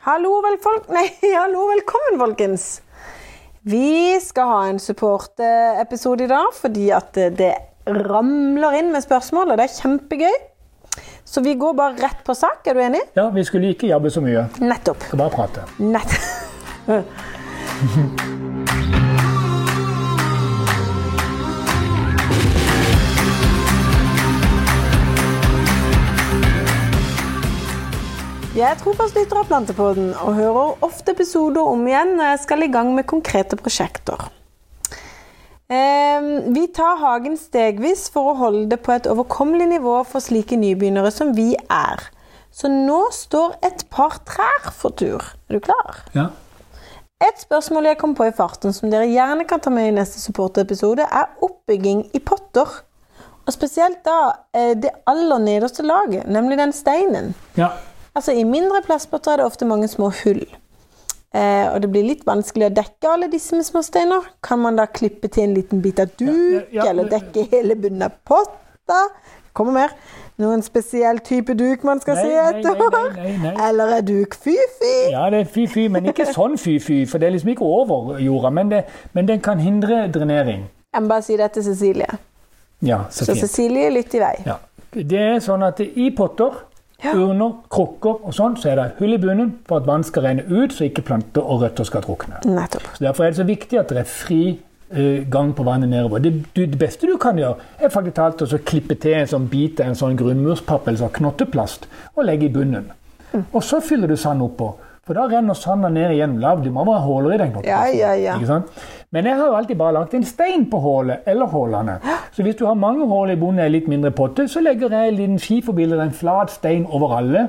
Hallo, velfolk... Nei, hallo, velkommen, folkens. Vi skal ha en supportepisode i dag fordi at det ramler inn med spørsmål, og det er kjempegøy. Så vi går bare rett på sak. Er du enig? Ja, vi skulle ikke jobbe så mye. Nettopp. Skal bare prate. Nett. Jeg er trofast lytter av Plantepodden og hører ofte episoder om igjen når jeg skal i gang med konkrete prosjekter. Eh, Vi tar hagen stegvis for å holde det på et overkommelig nivå for slike nybegynnere som vi er. Så nå står et par trær for tur. Er du klar? Ja. Et spørsmål jeg kom på i farten som dere gjerne kan ta med i neste supportepisode, er oppbygging i potter. Og spesielt da eh, det aller nederste laget, nemlig den steinen. ja. Altså I mindre plastpotter er det ofte mange små hull. Eh, og det blir litt vanskelig å dekke alle disse med små steiner. Kan man da klippe til en liten bit av duk, Ja, ja, eller dekke hele bunnen av potta? Kommer mer. Noen spesiell type duk man skal Nei, se etter? nei, nei, nei. Eller er duk fy-fy? ja, det er fy-fy, men ikke sånn fy-fy, for det er liksom ikke over jorda. Men, det, men den kan hindre drenering. Jeg må bare si det til Cecilie. Ja, så Så. Cecilie, lytt i vei. Ja. Det er sånn at i potter, Ja. urner, krukker og sånn, så er det hull i bunnen for at vann skal renne ut, så ikke planter og røtter skal drukne. Nettopp. Så Derfor er det så viktig at det er fri eh, gang på vannet nedover. Det, du, det beste du kan gjøre, er faktisk talt å klippe til en sånn bit av en sånn grunnmurspapp eller sånn knotteplast og legge i bunnen. Mm. Og så fyller du sand oppå. For da renner sanda ned igjen. Lav, du må ha huller i den. Ja, ja, ja. Ikke sant? Men jeg har jo alltid bare lagt en stein på hullet eller hullene. Så hvis du har mange hull i bunnen i en litt mindre potte, så legger jeg en liten skiforbilde eller en flat stein over alle.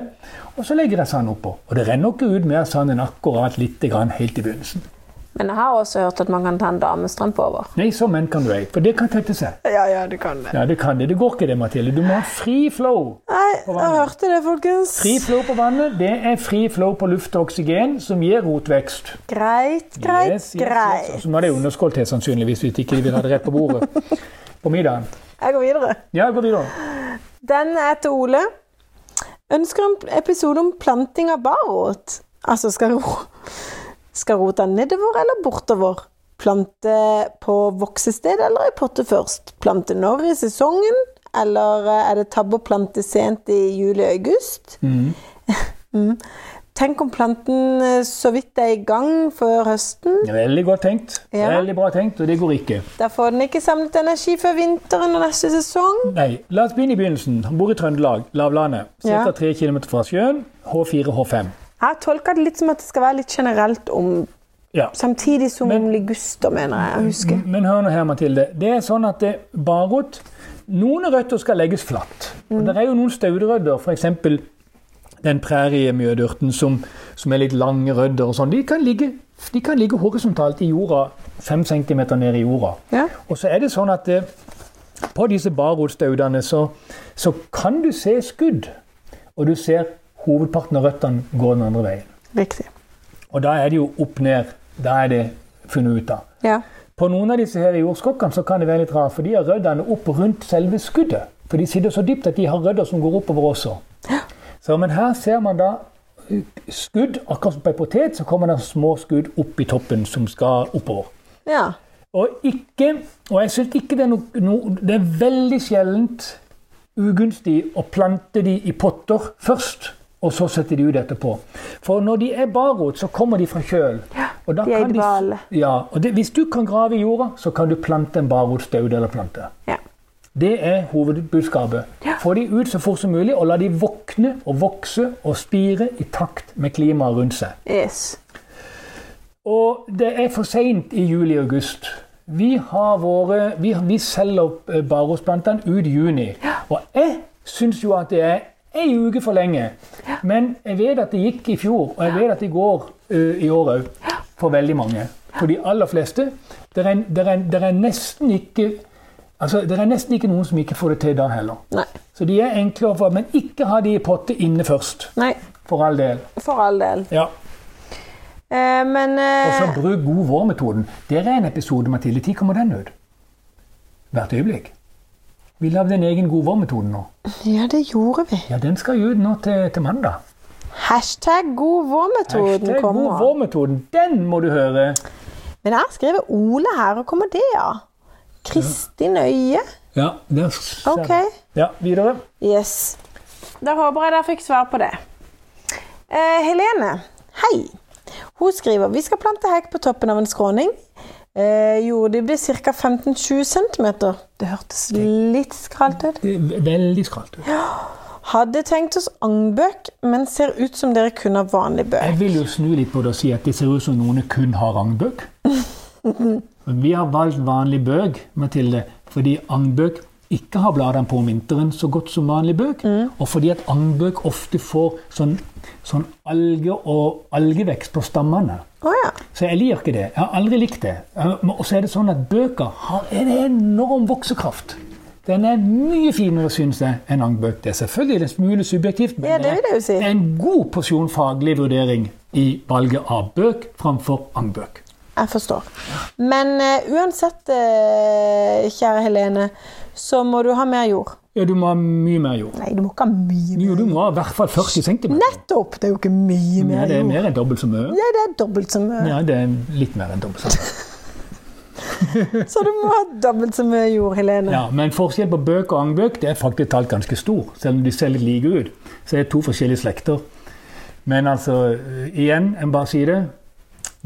Og så legger jeg sand oppå. Og det renner ikke ut mer sand enn akkurat litt grann helt i begynnelsen. Men jeg har også hørt at man kan ta en damestrømpe over. Nei, så menn kan du ei, for det kan tette seg. Ja, ja, du kan det. Ja, det kan det. Det går ikke det, Mathilde. Du må ha fri flow. Nei, jeg hørte det, folkens. Fri flow på vannet, det er fri flow på luft og oksygen, som gir rotvekst. Greit, greit, Yes, yes, yes. greit. Og Så nå er det underskål til, sannsynligvis, hvis ikke de vil ha det rett på bordet på middagen. Jeg går videre. Ja, jeg går videre. Den er til Ole. Ønsker en episode om planting av barrot. Altså, skal, ro skal rota nedover eller bortover? Plante på voksested eller i potte først? Plante når i sesongen? Eller eh, er det tabbe å plante sent i juli-august? Mm. Tenk om planten eh, så vidt er i gang før høsten. Veldig godt tenkt. Ja. Veldig bra tenkt, og det går ikke. Da får den ikke samlet energi før vinteren og neste sesong. Nei, la oss begynne i begynnelsen. Han bor i Trøndelag, lavlandet. Ja. Ca. 3 km fra sjøen. H4, H5. Jeg tolker det litt som at det skal være litt generelt om Ja. Samtidig som Men- liguster, mener jeg jeg husker. Men hør nå her, Mathilde. Det er sånn at det, barot Noen røtter skal legges flatt. Og det er jo noen staudrødder, f.eks. den præriemjødurten som, som er litt lange rødder og sånn. De, de kan ligge horisontalt i jorda, fem centimeter ned i jorda. Ja. Og så er det sånn at eh, på disse barotstaudene så, så kan du se skudd. Og du ser hovedparten av røttene går den andre veien. Riktig. Og da er det jo opp ned. Da er det funnet ut av. Ja. På noen av disse her jordskokkene så kan det være litt rart, for de har røddene opp rundt selve skuddet. For de sitter så dypt at de har rødder som går oppover også. Ja. Så, men her ser man da skudd, akkurat som på ei potet, så kommer det små skudd opp i toppen som skal oppover. ja. Og ikke, og jeg synes ikke det er noe, no, Det er veldig sjeldent ugunstig å plante de i potter først, og så setter de ut etterpå. For når de er barrot, så kommer de fra kjøl. og da de er i dvale. Ja, og det, Hvis du kan grave i jorda, så kan du plante en barrotstaud eller plante. ja. Det er hovedbudskapet. Ja. Få de ut så fort som mulig, og la de våkne og vokse og spire i takt med klimaet rundt seg. Yes. Og det er for seint i juli-august. Vi, har våre, vi, vi selger eh, barosplantene ut i juni. Og jeg syns jo at det er ei uke for lenge. Men jeg vet at det gikk i fjor, og jeg vet at det går eh, i år òg. For veldig mange. For de aller fleste. Det er, det er, det er nesten ikke Altså, Det er nesten ikke noen som ikke får det til da heller. Nei. Så de er enkle å få, men ikke ha de i potte inne først. Nei, For all del. for all del. Ja. Eh, men Og så eh, bruk god vår-metoden. Det er en episode, Mathilde. Når kommer den ut? Hvert øyeblikk. Vi lagde en egen god vår-metode nå. Ja, det gjorde vi. Ja, Den skal ut nå til, til mandag. Hashtag god vår-metoden Hashtag god vår-metoden. Den må du høre. Men jeg har skrevet Ole her, og kommer det av? Kristin Øye. Ja, der ser Ok. Ja, videre. Yes. Da håper jeg dere fikk svar på det. Eh, Helene, hei. Hun skriver vi skal plante hekk på toppen av en skråning. Eh, jordet blir ca. 15-20 cm. Det hørtes litt skralt ut. Veldig skralt veldig skralt. Hadde tenkt oss agnbøk, men ser ut som dere kun har vanlig bøk. Jeg vil jo snu litt på det og si at det ser ut som noen kun har agnbøk. Vi har valgt vanlig bøk, Mathilde, fordi agnbøk ikke har bladene på om vinteren så godt som vanlig bøk. Og fordi at agnbøk ofte får sånn, sånn alge og algevekst på stammene. Å ja. Så jeg liker ikke det. Jeg har aldri likt det. Og så er det sånn at bøker har en enorm voksekraft. Den er mye finere, syns jeg, enn angbøk. Det er selvfølgelig en smule subjektivt, men Ja, det jo si. det er en god porsjon faglig vurdering i valget av bøk framfor angbøk. Jeg forstår. Men uh, uansett, uh, kjære Helene, så må du ha mer jord. Ja, du må ha mye mer jord. Nei, du må ikke ha mye mer. Jo, du må ha i hvert fall 40 cm. Nettopp! Det er jo ikke mye mer jord. Nei, det er mer enn dobbelt så mye. Ja, det er dobbelt så mye. Ja, det er litt mer enn dobbelt så mye. Så du må ha dobbelt så mye jord, Helene. Ja, men forskjell på bøk og angbøk det er faktisk talt ganske stor. Selv om de ser litt like ut, så er det to forskjellige slekter. Men altså, igjen, må bare si det.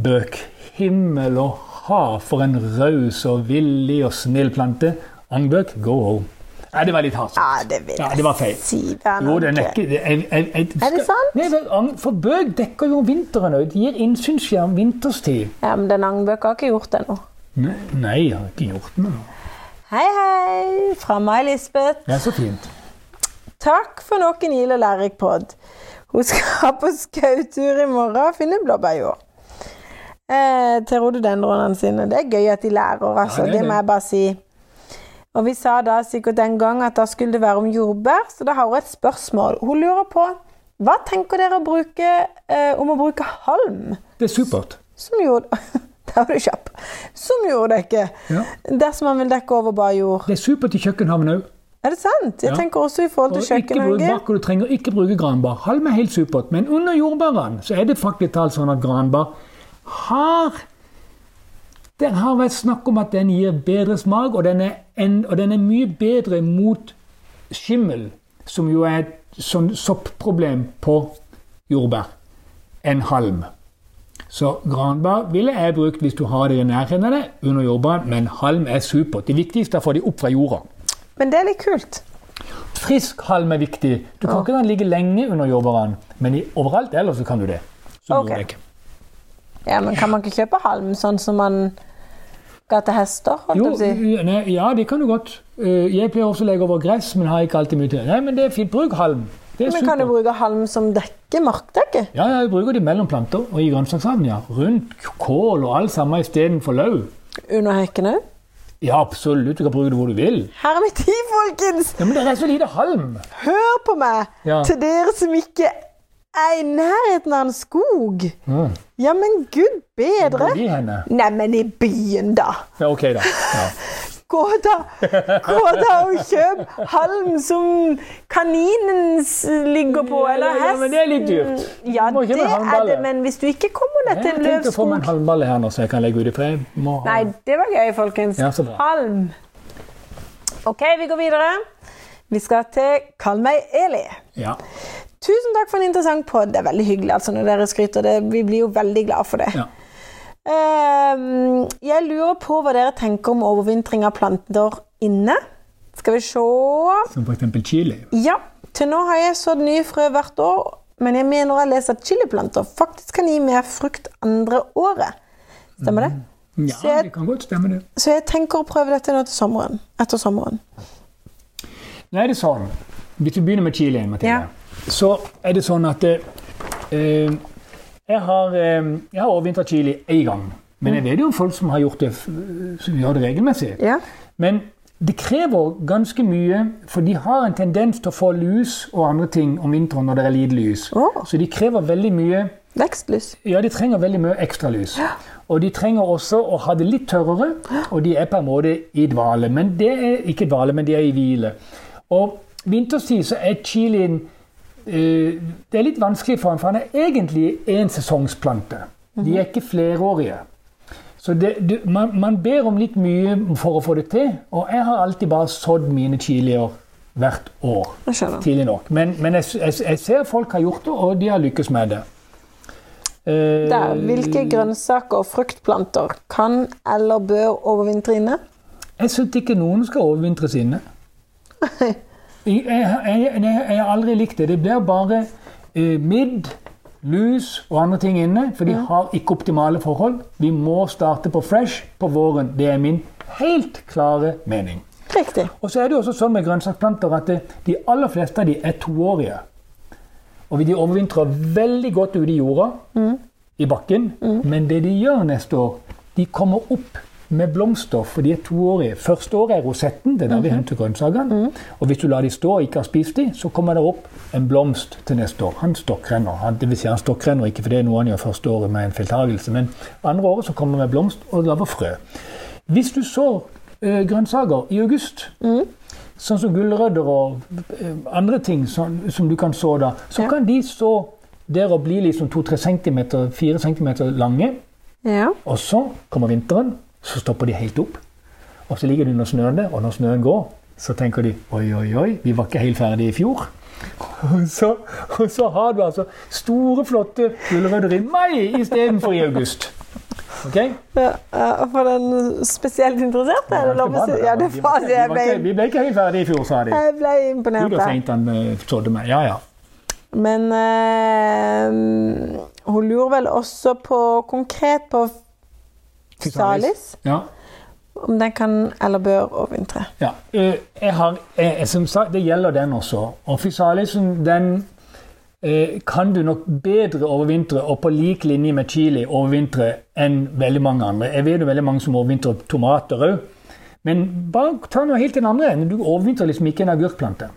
Bøk. Himmel og hav for en raus og villig og snill plante. Angbøk, go home. Nei, det var litt hardt. Ja, det vil Ja, det var feil. si. Jo, det er ikke det- jeg, jeg, skal, Er det sant? Nei, for bøk dekker jo vinteren òg. Gir innsynsskjerm vinterstid. Ja, men den angbøka har ikke gjort det ennå. Nei, nei, jeg har ikke gjort det. nå. Hei, hei, fra meg, Lisbeth. Det er så fint. Takk for nok en gild og lærerik pod. Hun skal på skautur i morgen og finne blåbærjord. Eh, til rhododendronene sine. Det er gøy at de lærer, altså. Ja, det det, det. må jeg bare si. Og vi sa da sikkert den gang at da skulle det være om jordbær, så da har hun et spørsmål. Hun lurer på hva tenker dere å bruke, eh, om å bruke halm? Det er supert. Som gjorde Der var du kjapp. Som jorddekke. Ja. Dersom man vil dekke over bare jord. Det er supert i kjøkkenhaven òg. Er det sant? Jeg Ja. tenker også i forhold til Og ikke kjøkkenhage. du trenger ikke bruke granbar. Halm er helt supert, men under jordbærene så er det faktisk talt sånn at granbar har Det har vært snakk om at den gir bedre smak, og den er, en, og den er mye bedre mot skimmel, som jo er et sånn soppproblem på jordbær, enn halm. Så granbar ville jeg brukt hvis du har det i nærheten av deg, under jordbær, men halm er supert. Det viktigste er å få de opp fra jorda. Men det er litt kult. Frisk halm er viktig. Du kan ikke la den ligge lenge under jordbæren, men i, overalt ellers kan du det. Så Ok. går det ikke. Ja, men kan man ikke kjøpe halm sånn som man ga til hester? Jo, si? ja, det kan du godt. Eh, Jeg pleier også å legge over gress, men har ikke alltid mye til. Nei, men det er fint. Bruk halm. Det er Men kan du bruke halm som dekke? Markdekke? Ja, ja, jeg bruker det mellom planter og i grønnsakshaven, ja. Rundt kål og alt sammen istedenfor løv. Under hekken òg? Ja, absolutt. Du kan bruke det hvor du vil. Her er mitt tid, folkens! Ja, Men det er så lite halm. Hør på meg! Ja. Til dere som ikke er i nærheten av en skog. Mm. Ja, men gud bedre! Hvor er de? Neimen, i byen, da. Ja, ok, da. Ja. Gå da, gå da og kjøp halm som kaninen ligger på, eller ja, ja, men det er litt dyrt. Ja, det er det, men hvis du ikke kommer deg Jeg til en jeg tenkte å få meg en halmballe her nå, så jeg kan legge ut i for jeg må ha Nei, det var gøy, folkens. Ja. Halm. OK, vi går videre. Vi skal til Kall meg Eli. Ja. Tusen takk for en interessant pod. Det er veldig hyggelig altså, når dere skryter. Det. Vi blir jo veldig glad for det. ja. Uh, jeg lurer på hva dere tenker om overvintring av planter inne. Skal vi se Som f.eks. chili. Ja, til nå har jeg sådd nye frø hvert år, men jeg mener jeg leser at chiliplanter faktisk kan gi mer frukt andre året. Stemmer det? Ja, jeg- det kan godt stemme, det. Så jeg tenker å prøve dette nå til sommeren. Etter sommeren. Nå er det sånn, hvis vi begynner med chilien, Mathilde, Ja. Så er det sånn at eh, eh, jeg har, eh, jeg har overvintra chili én gang. Men jeg vet jo om folk som har gjort det, som gjør det regelmessig. Ja. Men det krever ganske mye, for de har en tendens til å få lus og andre ting om vinteren når det er lite lys. Oh. Så de krever veldig mye Vekstlys. Ja, de trenger veldig mye ekstra lys. Og de trenger også å ha det litt tørrere, og de er på en måte i dvale. Men det er ikke dvale, men de er i hvile. Og vinterstid så er chilien Det er litt vanskelig for ham, for han er egentlig en sesongsplante. De er ikke flerårige. Så det, du, man, man ber om litt mye for å få det til. Og jeg har alltid bare sådd mine chilier hvert år. Tidlig nok. Men, men jeg, jeg, jeg ser folk har gjort det, og de har lykkes med det. Eh, Der, hvilke grønnsaker og fruktplanter kan eller bør overvintre inne? Jeg syns ikke noen skal overvintres inne. Jeg, jeg, jeg, jeg har aldri likt det. Det blir bare eh, midd, lus og andre ting inne, for de har ikke optimale forhold. Vi må starte på fresh på våren. Det er min helt klare mening. Riktig. Og så er det jo også sånn med grønnsaksplanter at det, de aller fleste av de er toårige. Og de overvintrer veldig godt ute i jorda, i bakken. Men det de gjør neste år, de kommer opp med blomster, for de er toårige. Første året er rosetten, det er der vi henter grønnsakene. Og hvis du lar de stå og ikke har spist de, så kommer det opp en blomst til neste år. Han stokkrenner. Han, det vil si han stokkrenner ikke, for det er noe han gjør første året med en feiltagelse. Men andre året så kommer det med blomst og lager frø. Hvis du sår eh, grønnsaker i august, sånn som gulrøtter og eh, andre ting som, som du kan så da, så Ja. kan de så der og bli liksom 2-3 cm, 4 cm lange. Ja. Og så kommer vinteren, så stopper de helt opp. Og så ligger de under snøen der, og når snøen går, så tenker de oi, oi, oi, vi var ikke helt ferdige i fjor. Og så, og så har du altså store, flotte gulrøtter i mai istedenfor i august. Ok? Ja, for den spesielt interesserte? Er? Ja, det var det. Jeg vi ble, Vi ble ikke helt ferdige i fjor, sa de. jeg ble imponert. Der. seint han trodde meg. Ja, ja. Men øh, hun lurer vel også på konkret på Physalis. Ja. Om den kan eller bør overvintre. Ja, eh, jeg har, jeg, som sagt, Det gjelder den også. Og fysalisen den eh, kan du nok bedre overvintre, og på lik linje med chili overvintre enn veldig mange andre. Jeg vet jo veldig mange som overvintrer tomater òg. Men bare ta noe helt den andre enden. Du overvintrer liksom ikke en agurkplante.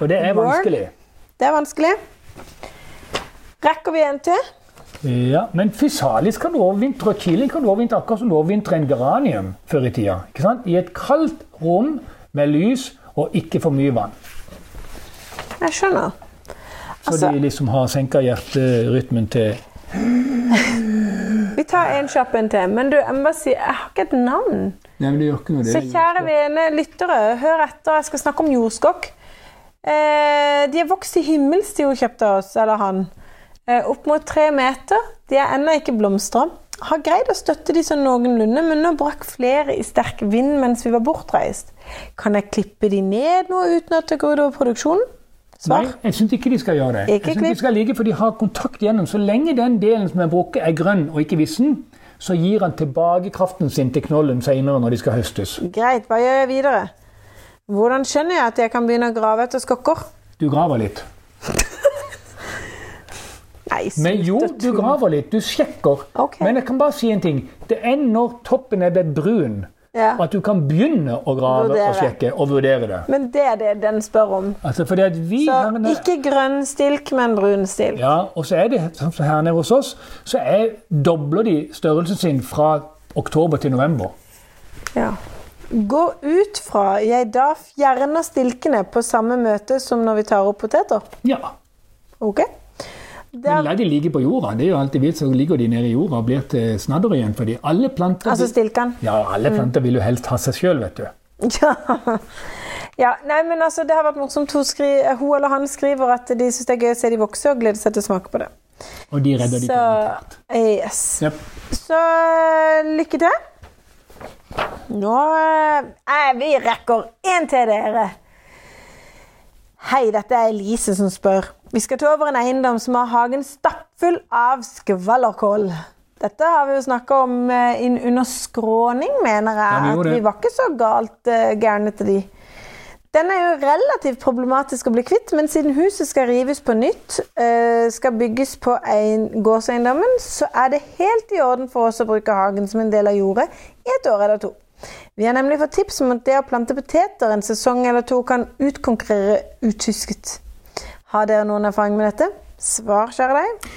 Og det er vanskelig. Det er vanskelig. Rekker vi en til? Ja, Men fysalis kan du overvintre, og chili kan du overvintre akkurat som du overvintrer en geranium før i tida. Ikke sant? I et kaldt rom med lys og ikke for mye vann. Jeg skjønner. Så Altså- de liksom har senka hjerterytmen til Vi tar en kjapp en til. Men du, jeg må bare si, jeg har ikke et navn. Nei, men det gjør ikke noe. det. Så kjære vene lyttere, hør etter. Jeg skal snakke om jordskokk. Eh, de er vokst i himmelstid, hun kjøpte oss, eller han. Eh, opp mot tre meter. De er ennå ikke blomstra. Har greid å støtte de sånn noenlunde, men nå brakk flere i sterk vind mens vi var bortreist. Kan jeg klippe de ned nå uten at det går utover produksjonen? Svar. Nei, jeg syns ikke de skal gjøre det. Ikke jeg synes klipp. de skal ligge, for de har kontakt gjennom. Så lenge den delen som er brukket, er grønn og ikke vissen, så gir han tilbakekraften sin til knollen senere når de skal høstes. Greit, hva gjør jeg videre? Hvordan skjønner jeg at jeg kan begynne å grave etter skokker? Du graver litt. Nei, Men jo, du graver litt. Du sjekker. Okay. Men jeg kan bare si en ting. Det er når toppen er blitt brun, Ja. at du kan begynne å grave Vurdere. og sjekke og vurdere det. Men det er det den spør om. Altså, Så herne... ikke grønn stilk, men brun stilk. Ja, og så er det sånn som her nede hos oss, så er, dobler de størrelsen sin fra oktober til november. Ja. Gå ut fra jeg da fjerner stilkene på samme møte som når vi tar opp poteter. Ja, Ok? Men Der, la de ligge på jorda. Det er jo alltid vilt, så ligger de nede i jorda og blir til snadder igjen. Fordi alle planter, altså stilkene. ja, alle planter vil jo helst ha seg sjøl, vet du. Ja. ja. Nei, men altså, det har vært morsomt. Hun, skri, hun eller han skriver at de syns det er gøy å se de vokse, og gleder seg til å smake på det. Og de redder de Så garantert. Yes. Yep. Så eh, lykke til. Nå eh, eh, Vi rekker en til dere. Hei, dette er Elise som spør. Vi skal til over en eiendom som har hagen stappfull av skvallerkål. Dette har vi jo snakka om eh, under skråning, mener jeg. Ja, vi at vi var ikke så galt uh, gærne til de. Den er jo relativt problematisk å bli kvitt, men siden huset skal rives på nytt, uh, skal bygges på gårdseiendommen, så er det helt i orden for oss å bruke hagen som en del av jordet i et år eller to. Vi har nemlig fått tips om at det å plante poteter en sesong eller to kan utkonkurrere utusket. Har dere noen erfaring med dette? Svar, kjære deg.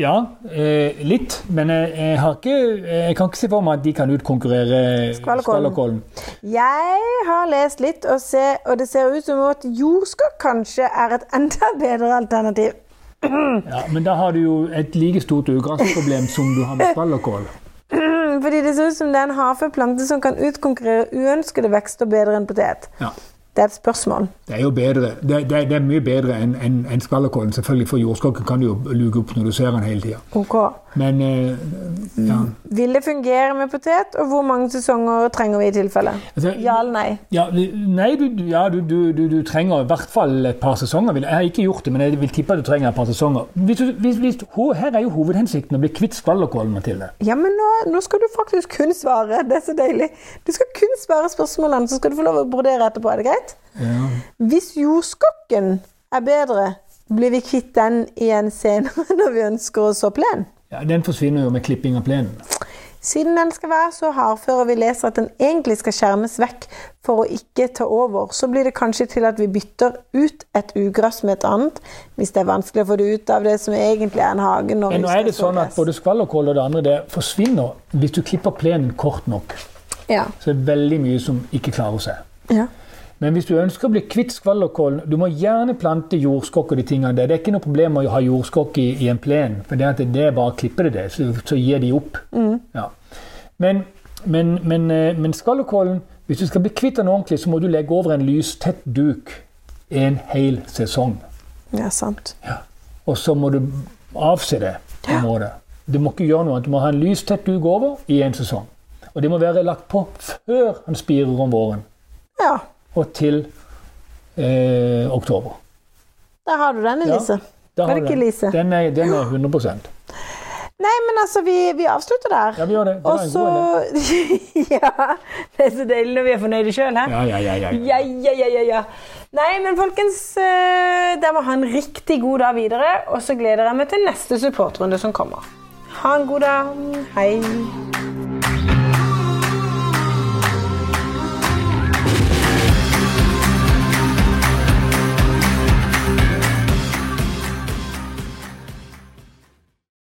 Ja, eh, litt. Men jeg, ikke, jeg kan ikke se for meg at de kan utkonkurrere Skvallerkollen. Jeg har lest litt, og, se, og det ser ut som at jordskokk kanskje er et enda bedre alternativ. Ja, men da har du jo et like stort ugressproblem som du har med skvallerkål. Fordi det ser ut som det er en havplante som kan utkonkurrere uønskede vekster bedre enn potet. Ja. Det er et spørsmål. Det er jo bedre. Det, det, det er mye bedre enn en, en skvallerkålen. Selvfølgelig, for jordskokken kan du jo luke opp når du ser den hele tida. Ok. Men eh, ja. Vil det fungere med potet, og hvor mange sesonger trenger vi i tilfelle? Altså, Ja eller nei? Ja, nei, du, ja, du, du, du, trenger i hvert fall et par sesonger. Jeg har ikke gjort det, men jeg vil tippe at du trenger et par sesonger. Hvis hvis, hvis, her er jo hovedhensikten å bli kvitt skvallerkålen, Mathilde. Ja, men nå, nå skal du faktisk kun svare. Det er så deilig. Du skal kun svare spørsmålene, så skal du få lov å brodere etterpå. Er det greit? Ja. Hvis jordskokken er bedre, blir vi kvitt den igjen senere når vi ønsker å så plen? Ja, Den forsvinner jo med klipping av plenen. Siden den skal være så hardfør og vi leser at den egentlig skal skjermes vekk for å ikke ta over, så blir det kanskje til at vi bytter ut et ugress med et annet, hvis det er vanskelig å få det ut av det som egentlig er en hage. når Men nå er det sånn at både skvallerkål og det andre det forsvinner hvis du klipper plenen kort nok. Ja. Så det er veldig mye som ikke klarer seg. ja. Men hvis du ønsker å bli kvitt skvallerkålen, du må gjerne plante jordskokk og de tingene der. Det er ikke noe problem å ha jordskokk i, i en plen, for det, at det er bare å klippe det, det, så, så gir de opp. Ja. Men, men, men, eh, men skvallerkålen, hvis du skal bli kvitt den ordentlig, så må du legge over en lystett duk en hel sesong. ja, sant. Og så må du avse det området. Du må ikke gjøre noe annet. Du må ha en lystett duk over i en sesong. Og det må være lagt på før han spirer om våren Ja, og til eh, oktober. der har du den, Elise. Ja, ikke den. Den er, den er 100% Nei, men altså, vi, vi avslutter der. Ja, vi gjør det. Det var en så god idé. Ja. Det er så deilig når vi er fornøyde sjøl, hæ? Ja, ja, ja, ja. Ja, ja, ja, ja, ja. Nei, men folkens, eh, dere må ha en riktig god dag videre. Og så gleder jeg meg til neste supportrunde som kommer. Ha en god dag. Hei.